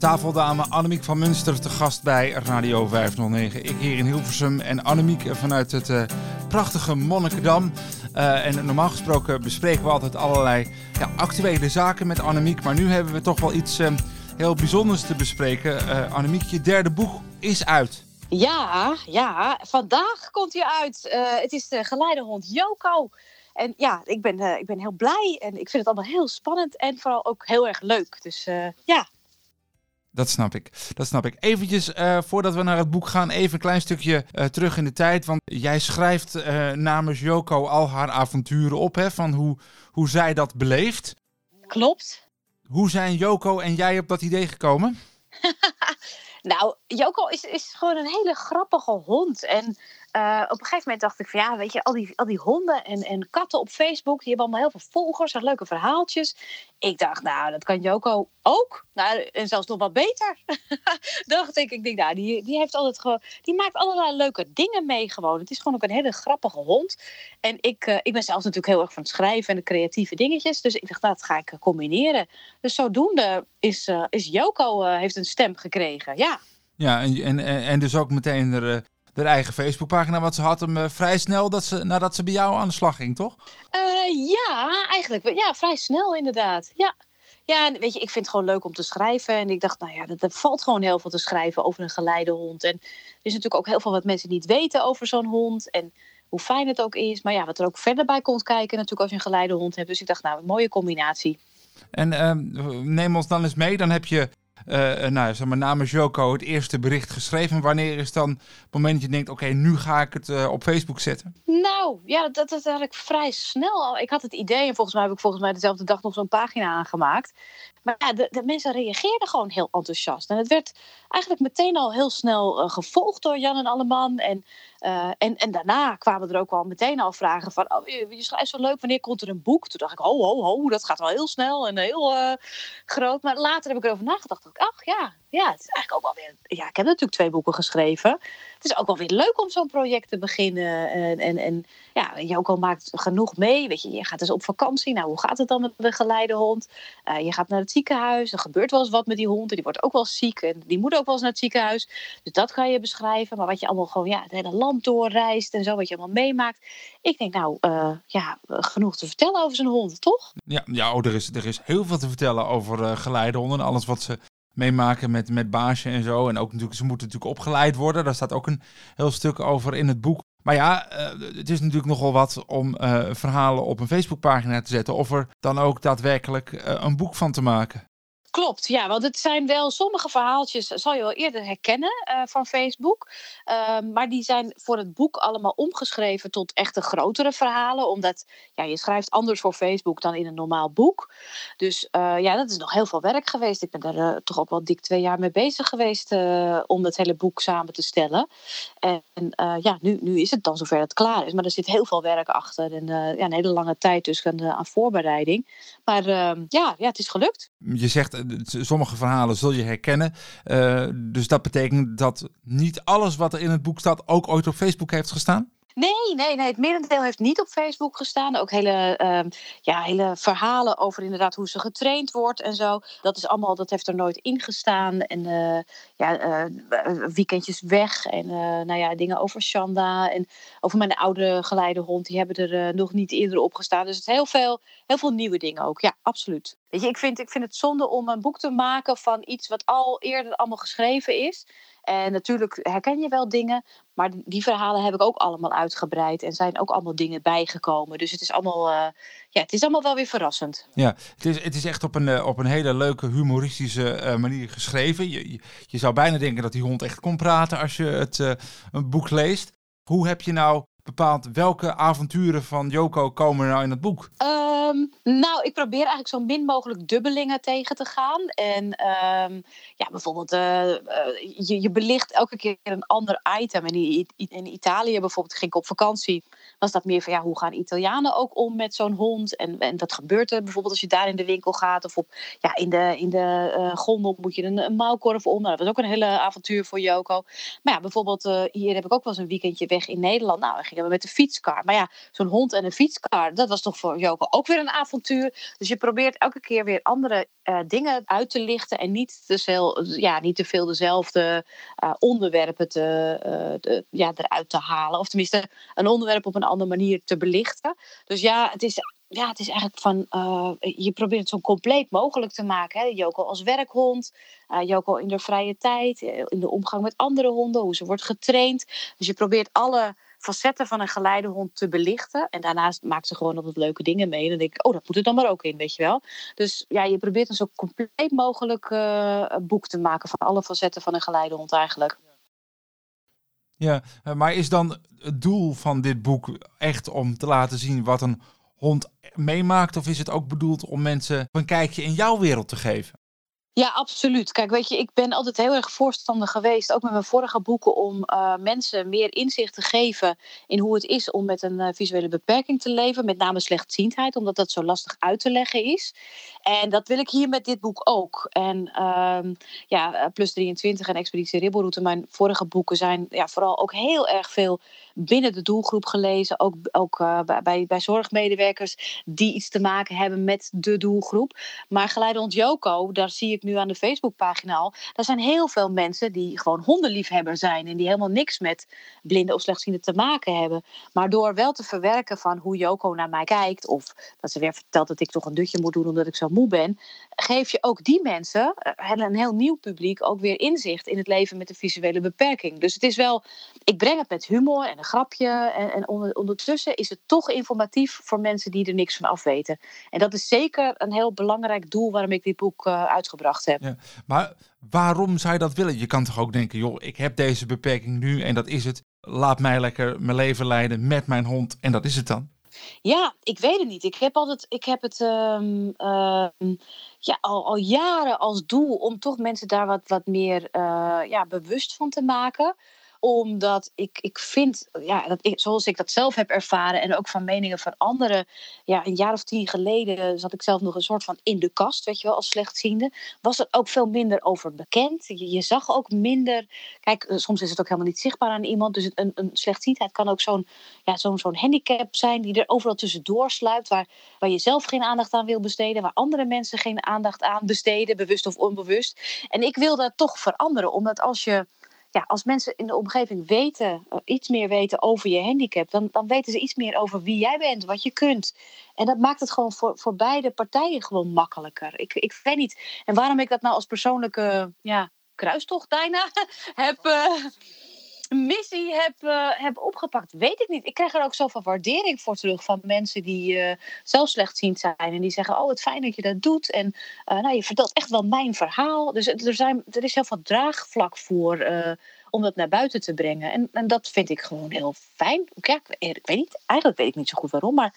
Tafeldame Annemiek van Munster te gast bij Radio 509. Ik hier in Hilversum en Annemiek vanuit het uh, prachtige Monnikendam. Uh, en normaal gesproken bespreken we altijd allerlei ja, actuele zaken met Annemiek. Maar nu hebben we toch wel iets uh, heel bijzonders te bespreken. Annemiek, je derde boek is uit. Ja, ja. Vandaag komt hij uit. het is de geleidehond Joko. En ja, ik ben, ik ben heel blij en ik vind het allemaal heel spannend en vooral ook heel erg leuk. Dus ja, dat snap ik. Dat snap ik. Eventjes, uh, voordat we naar het boek gaan, even een klein stukje uh, terug in de tijd. Want jij schrijft uh, namens Joko al haar avonturen op, hè, van hoe, hoe zij dat beleeft. Klopt. Hoe zijn Joko en jij op dat idee gekomen? nou, Joko is, is gewoon een hele grappige hond. En uh, op een gegeven moment dacht ik van ja, weet je, al die, al die honden en, en katten op Facebook, die hebben allemaal heel veel volgers en leuke verhaaltjes. Ik dacht, nou, dat kan Joko ook. Nou, en zelfs nog wat beter. dacht ik, ik denk, nou, die, die heeft altijd gewoon, die maakt allerlei leuke dingen mee gewoon. Het is gewoon ook een hele grappige hond. En ik, uh, ik ben zelfs natuurlijk heel erg van het schrijven en de creatieve dingetjes. Dus ik dacht, nou, dat ga ik combineren. Dus zodoende is, is Joko heeft een stem gekregen, ja. Ja, en, en, en dus ook meteen er de eigen Facebookpagina. Want ze had hem uh, vrij snel dat ze, nadat ze bij jou aan de slag ging, toch? Uh, ja, eigenlijk. Ja, vrij snel inderdaad. Ja. Ja, weet je, ik vind het gewoon leuk om te schrijven. En ik dacht, nou ja, er valt gewoon heel veel te schrijven over een geleidehond. En er is natuurlijk ook heel veel wat mensen niet weten over zo'n hond. En hoe fijn het ook is. Maar ja, wat er ook verder bij komt kijken natuurlijk als je een geleidehond hebt. Dus ik dacht, nou, een mooie combinatie. En uh, neem ons dan eens mee. Dan heb je uh, nou, zeg maar, namens Joko het eerste bericht geschreven. Wanneer is dan het moment dat je denkt, oké, nu ga ik het uh, op Facebook zetten? Nou, ja, dat, dat had ik vrij snel al. Ik had het idee en volgens mij heb ik volgens mij dezelfde dag nog zo'n pagina aangemaakt. Maar ja, de, mensen reageerden gewoon heel enthousiast. En het werd eigenlijk meteen al heel snel gevolgd door Jan en Alleman. En, en, en daarna kwamen er ook al meteen al vragen van... Oh, je, schrijft zo leuk, wanneer komt er een boek? Toen dacht ik, ho, ho, ho, dat gaat wel heel snel en heel groot. Maar later heb ik erover nagedacht. Ach ja, ja, het is eigenlijk ook wel weer... Ja, ik heb natuurlijk twee boeken geschreven. Het is ook wel weer leuk om zo'n project te beginnen. En, en, en ja, Joko maakt genoeg mee. Weet je, je gaat dus op vakantie. Nou, hoe gaat het dan met de geleidehond? Uh, je gaat naar het ziekenhuis. Er gebeurt wel eens wat met die hond. En die wordt ook wel ziek. En die moet ook wel eens naar het ziekenhuis. Dus dat kan je beschrijven. Maar wat je allemaal gewoon ja, het hele land doorreist en zo. Wat je allemaal meemaakt. Ik denk, nou, uh, ja, genoeg te vertellen over zijn hond, toch? Ja, ja oh, er, is, er is heel veel te vertellen over uh, geleidehonden. En alles wat ze meemaken met, met baasje en zo. En ook natuurlijk, ze moeten natuurlijk opgeleid worden. Daar staat ook een heel stuk over in het boek. Maar ja, uh, het is natuurlijk nogal wat om uh, verhalen op een Facebookpagina te zetten. Of er dan ook daadwerkelijk uh, een boek van te maken. Klopt, ja, want het zijn wel sommige verhaaltjes, zal je wel eerder herkennen uh, van Facebook. Uh, maar die zijn voor het boek allemaal omgeschreven tot echte grotere verhalen. Omdat ja, je schrijft anders voor Facebook dan in een normaal boek. Dus uh, ja, dat is nog heel veel werk geweest. Ik ben daar eh, toch ook wel dik twee jaar mee bezig geweest om het hele boek samen te stellen. En ja, nu, nu is het dan zover dat het klaar is. Maar er zit heel veel werk achter en ja, een hele lange tijd dus aan, aan voorbereiding. Maar ehm, ja, ja, het is gelukt. Je zegt sommige verhalen zul je herkennen. Uh, dus dat betekent dat niet alles wat er in het boek staat ook ooit op Facebook heeft gestaan? Nee, nee, nee. Het merendeel heeft niet op Facebook gestaan. Ook hele, uh, ja, hele verhalen over inderdaad hoe ze getraind wordt en zo. Dat is allemaal, dat heeft er nooit ingestaan. En uh, ja, uh, weekendjes weg. En nou ja, dingen over Shanda. En over mijn oude geleidehond. Die hebben er nog niet eerder op gestaan. Dus het heel veel, heel veel nieuwe dingen ook. Ja, absoluut. Weet je, ik vind, ik vind het zonde om een boek te maken van iets wat al eerder allemaal geschreven is. En natuurlijk herken je wel dingen, maar die verhalen heb ik ook allemaal uitgebreid en zijn ook allemaal dingen bijgekomen. Dus het is allemaal, uh, ja, het is allemaal wel weer verrassend. Ja, het is, het is echt op een, uh, op een hele leuke humoristische uh, manier geschreven. Je, je, je, zou bijna denken dat die hond echt kon praten als je het een boek leest. Hoe heb je nou bepaald welke avonturen van Joko komen er nou in het boek? Um, nou, ik probeer eigenlijk zo min mogelijk dubbelingen tegen te gaan. En um, ja, bijvoorbeeld, uh, uh, je, belicht elke keer een ander item. En in, in Italië bijvoorbeeld ging ik op vakantie. Was dat meer van, ja, hoe gaan Italianen ook om met zo'n hond? En, en wat gebeurt er bijvoorbeeld als je daar in de winkel gaat? Of op, ja, in de, in de uh, gondel moet je een, een mouwkorf om. Nou, dat was ook een hele avontuur voor Joko. Maar ja, bijvoorbeeld hier heb ik ook wel eens een weekendje weg in Nederland. Nou, met de fietskar. Maar ja, zo'n hond en een fietskar, dat was toch voor Joko ook weer een avontuur. Dus je probeert elke keer weer andere uh, dingen uit te lichten en niet te, veel, ja, niet te veel dezelfde uh, onderwerpen te, uh, de, ja, eruit te halen. Of tenminste, een onderwerp op een andere manier te belichten. Dus ja, het is ja, het is eigenlijk van, je probeert het zo compleet mogelijk te maken. Hè? Joko als werkhond, uh, Joko in de vrije tijd, in de omgang met andere honden, hoe ze wordt getraind. Dus je probeert alle facetten van een geleidehond te belichten. En daarnaast maakt ze gewoon altijd leuke dingen mee. En dan denk ik, oh, dat moet er dan maar ook in, weet je wel. Dus ja, je probeert een zo compleet mogelijk uh, boek te maken van alle facetten van een geleidehond eigenlijk. Ja, maar is dan het doel van dit boek echt om te laten zien wat een hond meemaakt? Of is het ook bedoeld om mensen een kijkje in jouw wereld te geven? Ja, absoluut. Kijk, weet je, ik ben altijd heel erg voorstander geweest, ook met mijn vorige boeken, om uh, mensen meer inzicht te geven in hoe het is om met een uh, visuele beperking te leven, met name slechtziendheid, omdat dat zo lastig uit te leggen is. En dat wil ik hier met dit boek ook. En uh, ja, Plus 23 en Expeditie Ribbelroute, mijn vorige boeken, zijn ja, vooral ook heel erg veel binnen de doelgroep gelezen. Ook, ook uh, bij, bij zorgmedewerkers die iets te maken hebben met de doelgroep. Maar Geleidehond Joko, daar zie ik nu aan de Facebookpagina al. Daar zijn heel veel mensen die gewoon hondenliefhebber zijn. En die helemaal niks met blinden of slechtzienden te maken hebben. Maar door wel te verwerken van hoe Joko naar mij kijkt. Of dat ze weer vertelt dat ik toch een dutje moet doen omdat ik zo moe ben. Geef je ook die mensen, eh, een heel nieuw publiek, ook weer inzicht in het leven met een visuele beperking. Dus het is wel, ik breng het met humor en een grapje. En, en ondertussen is het toch informatief voor mensen die er niks van af weten. En dat is zeker een heel belangrijk doel waarom ik dit boek uh, uitgebracht heb. Ja, maar waarom zou je dat willen? Je kan toch ook denken, joh, ik heb deze beperking nu en dat is het. Laat mij lekker mijn leven leiden met mijn hond en dat is het dan. Ja, ik weet het niet. Ik heb, altijd, ik heb het um, uh, ja, al, al jaren als doel om toch mensen daar wat, wat meer uh, ja, bewust van te maken omdat ik, ik vind, ja, dat zoals ik dat zelf heb ervaren en ook van meningen van anderen. Ja, een jaar of tien geleden zat ik zelf nog een soort van in de kast, weet je wel, als slechtziende. Was er ook veel minder over bekend. Je, je zag ook minder. Kijk, eh, soms is het ook helemaal niet zichtbaar aan iemand. Dus een, een slechtziendheid kan ook zo'n ja, zo'n zo'n handicap zijn die er overal tussendoor sluipt. Waar, waar je zelf geen aandacht aan wil besteden. Waar andere mensen geen aandacht aan besteden, bewust of onbewust. En ik wil dat toch veranderen, omdat als je ja, als mensen in de omgeving weten, uh, iets meer weten over je handicap, dan, dan weten ze iets meer over wie jij bent, wat je kunt. En dat maakt het gewoon voor, voor beide partijen gewoon makkelijker. Ik, ik weet niet. En waarom ik dat nou als persoonlijke ja, kruistocht bijna heb. Uh, missie heb, uh, opgepakt, weet ik niet. Ik krijg er ook zoveel waardering voor terug van mensen die uh, zelf slechtziend zijn. En die zeggen, oh, het fijn dat je dat doet. En uh, nou, je vertelt echt wel mijn verhaal. Dus er, zijn, er is heel veel draagvlak voor om dat naar buiten te brengen. En, en dat vind ik gewoon heel fijn. Ja, ik, ik, weet niet, eigenlijk weet ik niet zo goed waarom. Maar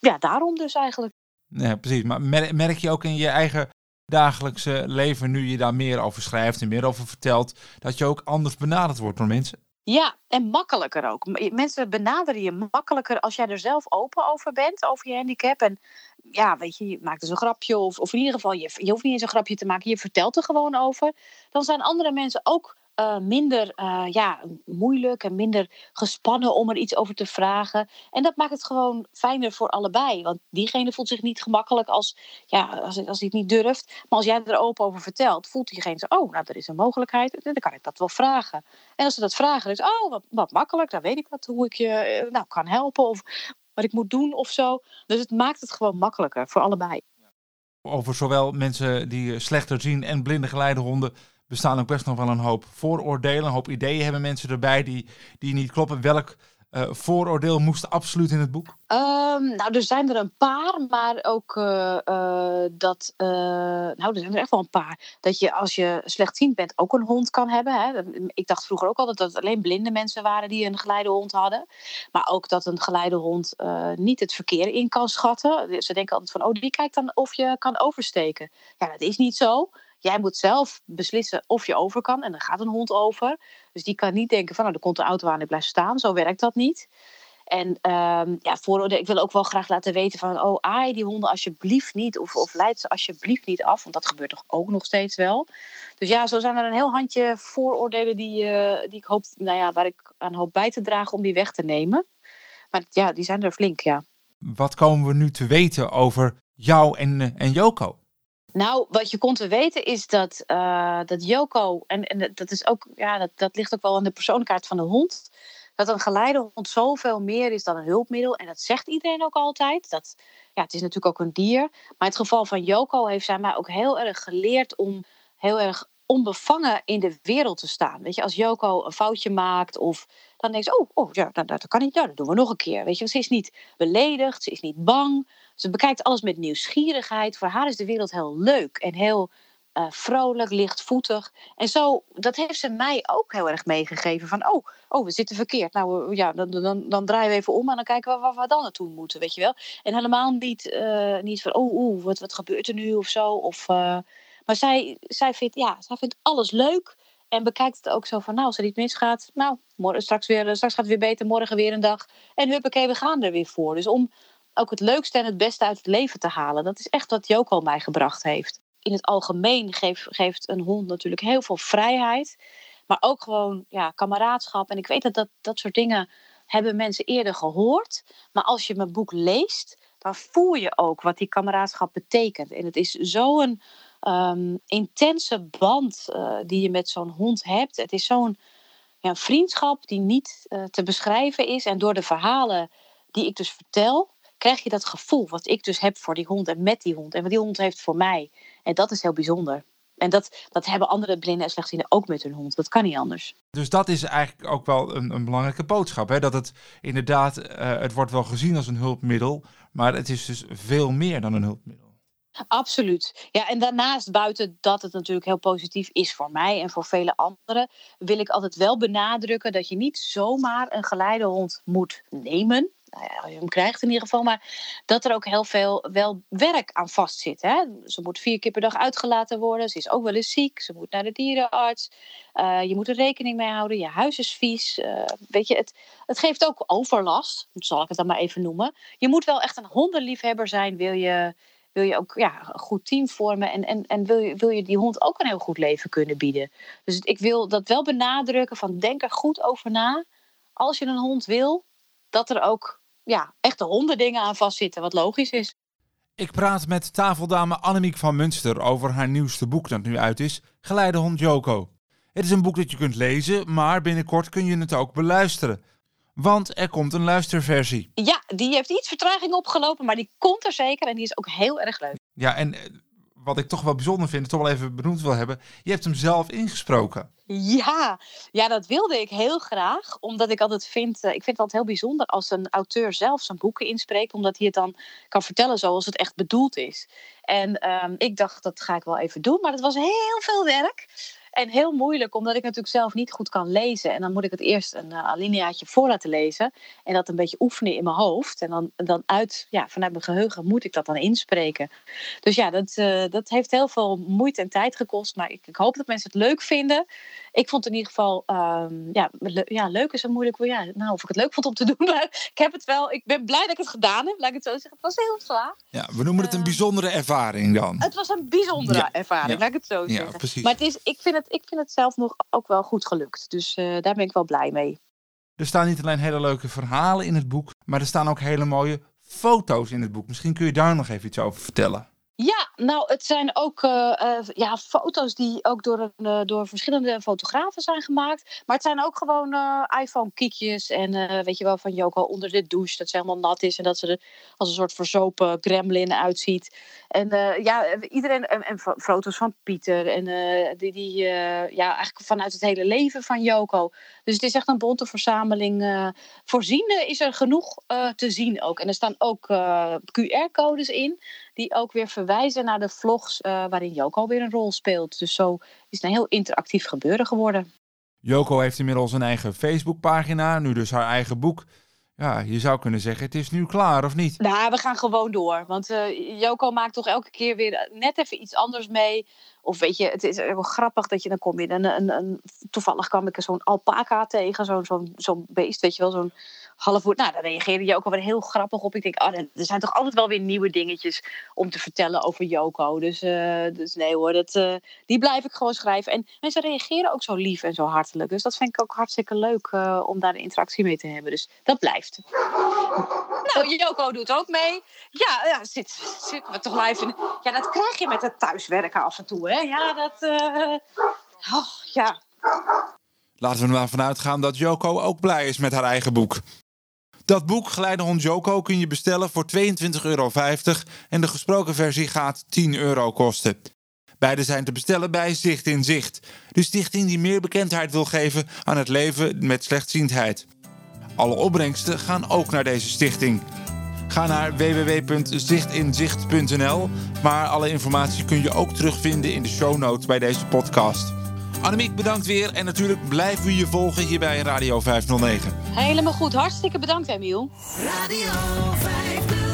ja, daarom dus eigenlijk. Ja, precies. Maar merk je ook in je eigen dagelijkse leven, nu je daar meer over schrijft en meer over vertelt, dat je ook anders benaderd wordt door mensen? Ja, en makkelijker ook. Mensen benaderen je makkelijker als jij er zelf open over bent, over je handicap. En ja, weet je, je maakt dus een grapje, of, of in ieder geval, je, je hoeft niet eens een grapje te maken, je vertelt er gewoon over. Dan zijn andere mensen ook uh, minder uh, ja, moeilijk en minder gespannen om er iets over te vragen. En dat maakt het gewoon fijner voor allebei. Want diegene voelt zich niet gemakkelijk als, ja, als, als hij het niet durft. Maar als jij er open over vertelt, voelt diegene zo: oh, nou, er is een mogelijkheid. Dan kan ik dat wel vragen. En als ze dat vragen, is oh, wat, wat makkelijk, dan weet ik wat, hoe ik je eh, nou, kan helpen. Of wat ik moet doen of zo. Dus het maakt het gewoon makkelijker voor allebei. Over zowel mensen die slechter zien en blinde geleidehonden bestaan ook best nog wel een hoop vooroordelen. Een hoop ideeën hebben mensen erbij die, die niet kloppen. Welk uh, vooroordeel moest absoluut in het boek? Um, nou, er zijn er een paar, maar ook uh, uh, dat. nou, er zijn er echt wel een paar. Dat je als je slechtziend bent ook een hond kan hebben. Hè. Ik dacht vroeger ook altijd dat het alleen blinde mensen waren die een geleidehond hadden. Maar ook dat een geleidehond niet het verkeer in kan schatten. Ze denken altijd van, oh, die kijkt dan of je kan oversteken. Ja, dat is niet zo. Jij moet zelf beslissen of je over kan. En dan gaat een hond over. Dus die kan niet denken van nou, er komt een auto aan en ik blijf staan. Zo werkt dat niet. En um, ja, vooroordeel, ik wil ook wel graag laten weten van... oh, aai die honden alsjeblieft niet. Of, of leid ze alsjeblieft niet af. Want dat gebeurt toch ook nog steeds wel. Dus ja, zo zijn er een heel handje vooroordelen... die, uh, die ik hoop, nou ja, waar ik aan hoop bij te dragen om die weg te nemen. Maar ja, die zijn er flink, ja. Wat komen we nu te weten over jou en, uh, en Joko? Nou, wat je kon te weten is dat, uh, dat Joko, en, en dat is ook, ja, dat, dat ligt ook wel aan de persoonlijkheid van de hond. Dat een geleidehond zoveel meer is dan een hulpmiddel. En dat zegt iedereen ook altijd. Dat, ja, het is natuurlijk ook een dier. Maar het geval van Joko heeft zij mij ook heel erg geleerd om heel erg onbevangen in de wereld te staan. Weet je, als Joko een foutje maakt of dan denkt ze, oh, oh ja, dat, dat kan niet, nou, dat doen we nog een keer. Weet je, ze is niet beledigd, ze is niet bang. Ze bekijkt alles met nieuwsgierigheid. Voor haar is de wereld heel leuk en heel uh, vrolijk, lichtvoetig. En zo, dat heeft ze mij ook heel erg meegegeven. Van, oh, oh we zitten verkeerd. Nou ja, dan, dan, dan draaien we even om en dan kijken we waar we dan naartoe moeten, weet je wel. En helemaal niet, uh, niet van, oh, oeh, wat, wat gebeurt er nu of zo. Of, uh, maar zij, zij, vindt, ja, zij vindt alles leuk. En bekijkt het ook zo van, nou, als er iets misgaat, nou, morgen, straks, weer, straks gaat het weer beter, morgen weer een dag. En huppakee, we gaan er weer voor. Dus om ook het leukste en het beste uit het leven te halen. Dat is echt wat Joko mij gebracht heeft. In het algemeen geeft, geeft een hond natuurlijk heel veel vrijheid. Maar ook gewoon ja, kameraadschap. En ik weet dat, dat dat soort dingen hebben mensen eerder gehoord. Maar als je mijn boek leest, dan voel je ook wat die kameraadschap betekent. En het is zo'n um, intense band uh, die je met zo'n hond hebt. Het is zo'n ja, vriendschap die niet uh, te beschrijven is. En door de verhalen die ik dus vertel, krijg je dat gevoel wat ik dus heb voor die hond en met die hond. En wat die hond heeft voor mij. En dat is heel bijzonder. En dat, dat hebben andere blinden en slechtzienden ook met hun hond. Dat kan niet anders. Dus dat is eigenlijk ook wel een, een belangrijke boodschap. Hè? Dat het inderdaad, uh, het wordt wel gezien als een hulpmiddel. Maar het is dus veel meer dan een hulpmiddel. Absoluut. Ja, en daarnaast, buiten dat het natuurlijk heel positief is voor mij en voor vele anderen, wil ik altijd wel benadrukken dat je niet zomaar een geleidehond moet nemen hem krijgt in ieder geval, maar dat er ook heel veel wel werk aan vastzit. Hè? Ze moet vier keer per dag uitgelaten worden. Ze is ook wel eens ziek. Ze moet naar de dierenarts. Uh, je moet er rekening mee houden. Je huis is vies. Uh, weet je, het, het geeft ook overlast. Zal ik het dan maar even noemen. Je moet wel echt een hondenliefhebber zijn. Wil je, wil je ook ja, een goed team vormen. En, en, en wil, je, wil je die hond ook een heel goed leven kunnen bieden. Dus ik wil dat wel benadrukken. Van denk er goed over na. Als je een hond wil, dat er ook ja, echte hondendingen aan vastzitten, wat logisch is. Ik praat met tafeldame Annemiek van Munster over haar nieuwste boek dat nu uit is, Geleidehond Joko. Het is een boek dat je kunt lezen, maar binnenkort kun je het ook beluisteren. Want er komt een luisterversie. Ja, die heeft iets vertraging opgelopen, maar die komt er zeker en die is ook heel erg leuk. Ja, en eh, wat ik toch wel bijzonder vind, toch wel even benoemd wil hebben, je hebt hem zelf ingesproken. Ja, ja, dat wilde ik heel graag. Omdat ik altijd vind, uh, ik vind het altijd heel bijzonder als een auteur zelf zijn boeken inspreekt. Omdat hij het dan kan vertellen zoals het echt bedoeld is. En um, ik dacht, dat ga ik wel even doen. Maar het was heel veel werk. En heel moeilijk, omdat ik natuurlijk zelf niet goed kan lezen. En dan moet ik het eerst een uh, alineaatje voor laten lezen. En dat een beetje oefenen in mijn hoofd. En dan, dan uit, ja, vanuit mijn geheugen moet ik dat dan inspreken. Dus ja, dat, uh, dat heeft heel veel moeite en tijd gekost. Maar ik, ik, hoop dat mensen het leuk vinden. Ik vond het in ieder geval, um, ja, le ja, leuk is een moeilijk woord. Ja, nou, of ik het leuk vond om te doen. Maar ik heb het wel, ik ben blij dat ik het gedaan heb. Laat ik het zo zeggen. Het was heel zwaar. Ja, we noemen het een bijzondere ervaring dan. Het was een bijzondere ja. ervaring, ja. laat ik het zo zeggen. Ja, precies. Maar het is, ik vind het ik vind het zelf nog ook wel goed gelukt. Dus uh, daar ben ik wel blij mee. Er staan niet alleen hele leuke verhalen in het boek, maar er staan ook hele mooie foto's in het boek. Misschien kun je daar nog even iets over vertellen. Ja, nou, het zijn ook uh, uh, ja, foto's die ook door, uh, door verschillende fotografen zijn gemaakt. Maar het zijn ook gewoon iPhone-kiekjes. En weet je wel, van Joko onder de douche. Dat ze helemaal nat is en dat ze er als een soort verzopen gremlin uitziet. En ja, iedereen. En, en, foto's van Pieter. En die, die ja, eigenlijk vanuit het hele leven van Joko. Dus het is echt een bonte verzameling. voorzien is er genoeg te zien ook. En er staan ook QR-codes in die ook weer verwijzen naar de vlogs uh, waarin Joko weer een rol speelt. Dus zo is het een heel interactief gebeuren geworden. Joko heeft inmiddels een eigen Facebookpagina, nu dus haar eigen boek. Ja, je zou kunnen zeggen, het is nu klaar, of niet? Nou, we gaan gewoon door. Want uh, Joko maakt toch elke keer weer net even iets anders mee Of weet je, het is wel grappig dat je dan kom je een, een, een toevallig kwam ik zo'n alpaca tegen, zo'n zo'n zo'n beest, weet je wel, zo'n half Nou, daar reageerde je ook alweer heel grappig op. Ik denk, oh, er zijn toch altijd wel weer nieuwe dingetjes om te vertellen over Joko. Dus, uh, dus nee hoor, dat, uh, die blijf ik gewoon schrijven. En mensen reageren ook zo lief en zo hartelijk. Dus dat vind ik ook hartstikke leuk uh, om daar een interactie mee te hebben. Dus dat blijft. Nou, Joko doet ook mee. Ja, ja zit, zitten we toch live in. Ja, dat krijg je met het thuiswerken af en toe, hè? Ja, dat. Oh, ja. Laten we er maar vanuit gaan dat Joko ook blij is met haar eigen boek. Dat boek Geleidehond Joko kun je bestellen voor 22,50 euro en de gesproken versie gaat 10 euro kosten. Beide zijn te bestellen bij Zicht in Zicht, de stichting die meer bekendheid wil geven aan het leven met slechtziendheid. Alle opbrengsten gaan ook naar deze stichting. Ga naar www.zichtinzicht.nl, maar alle informatie kun je ook terugvinden in de show notes bij deze podcast. Annemiek, bedankt weer. En natuurlijk blijven we je volgen hier bij Radio 509. Helemaal goed. Hartstikke bedankt, Emiel. Radio 509.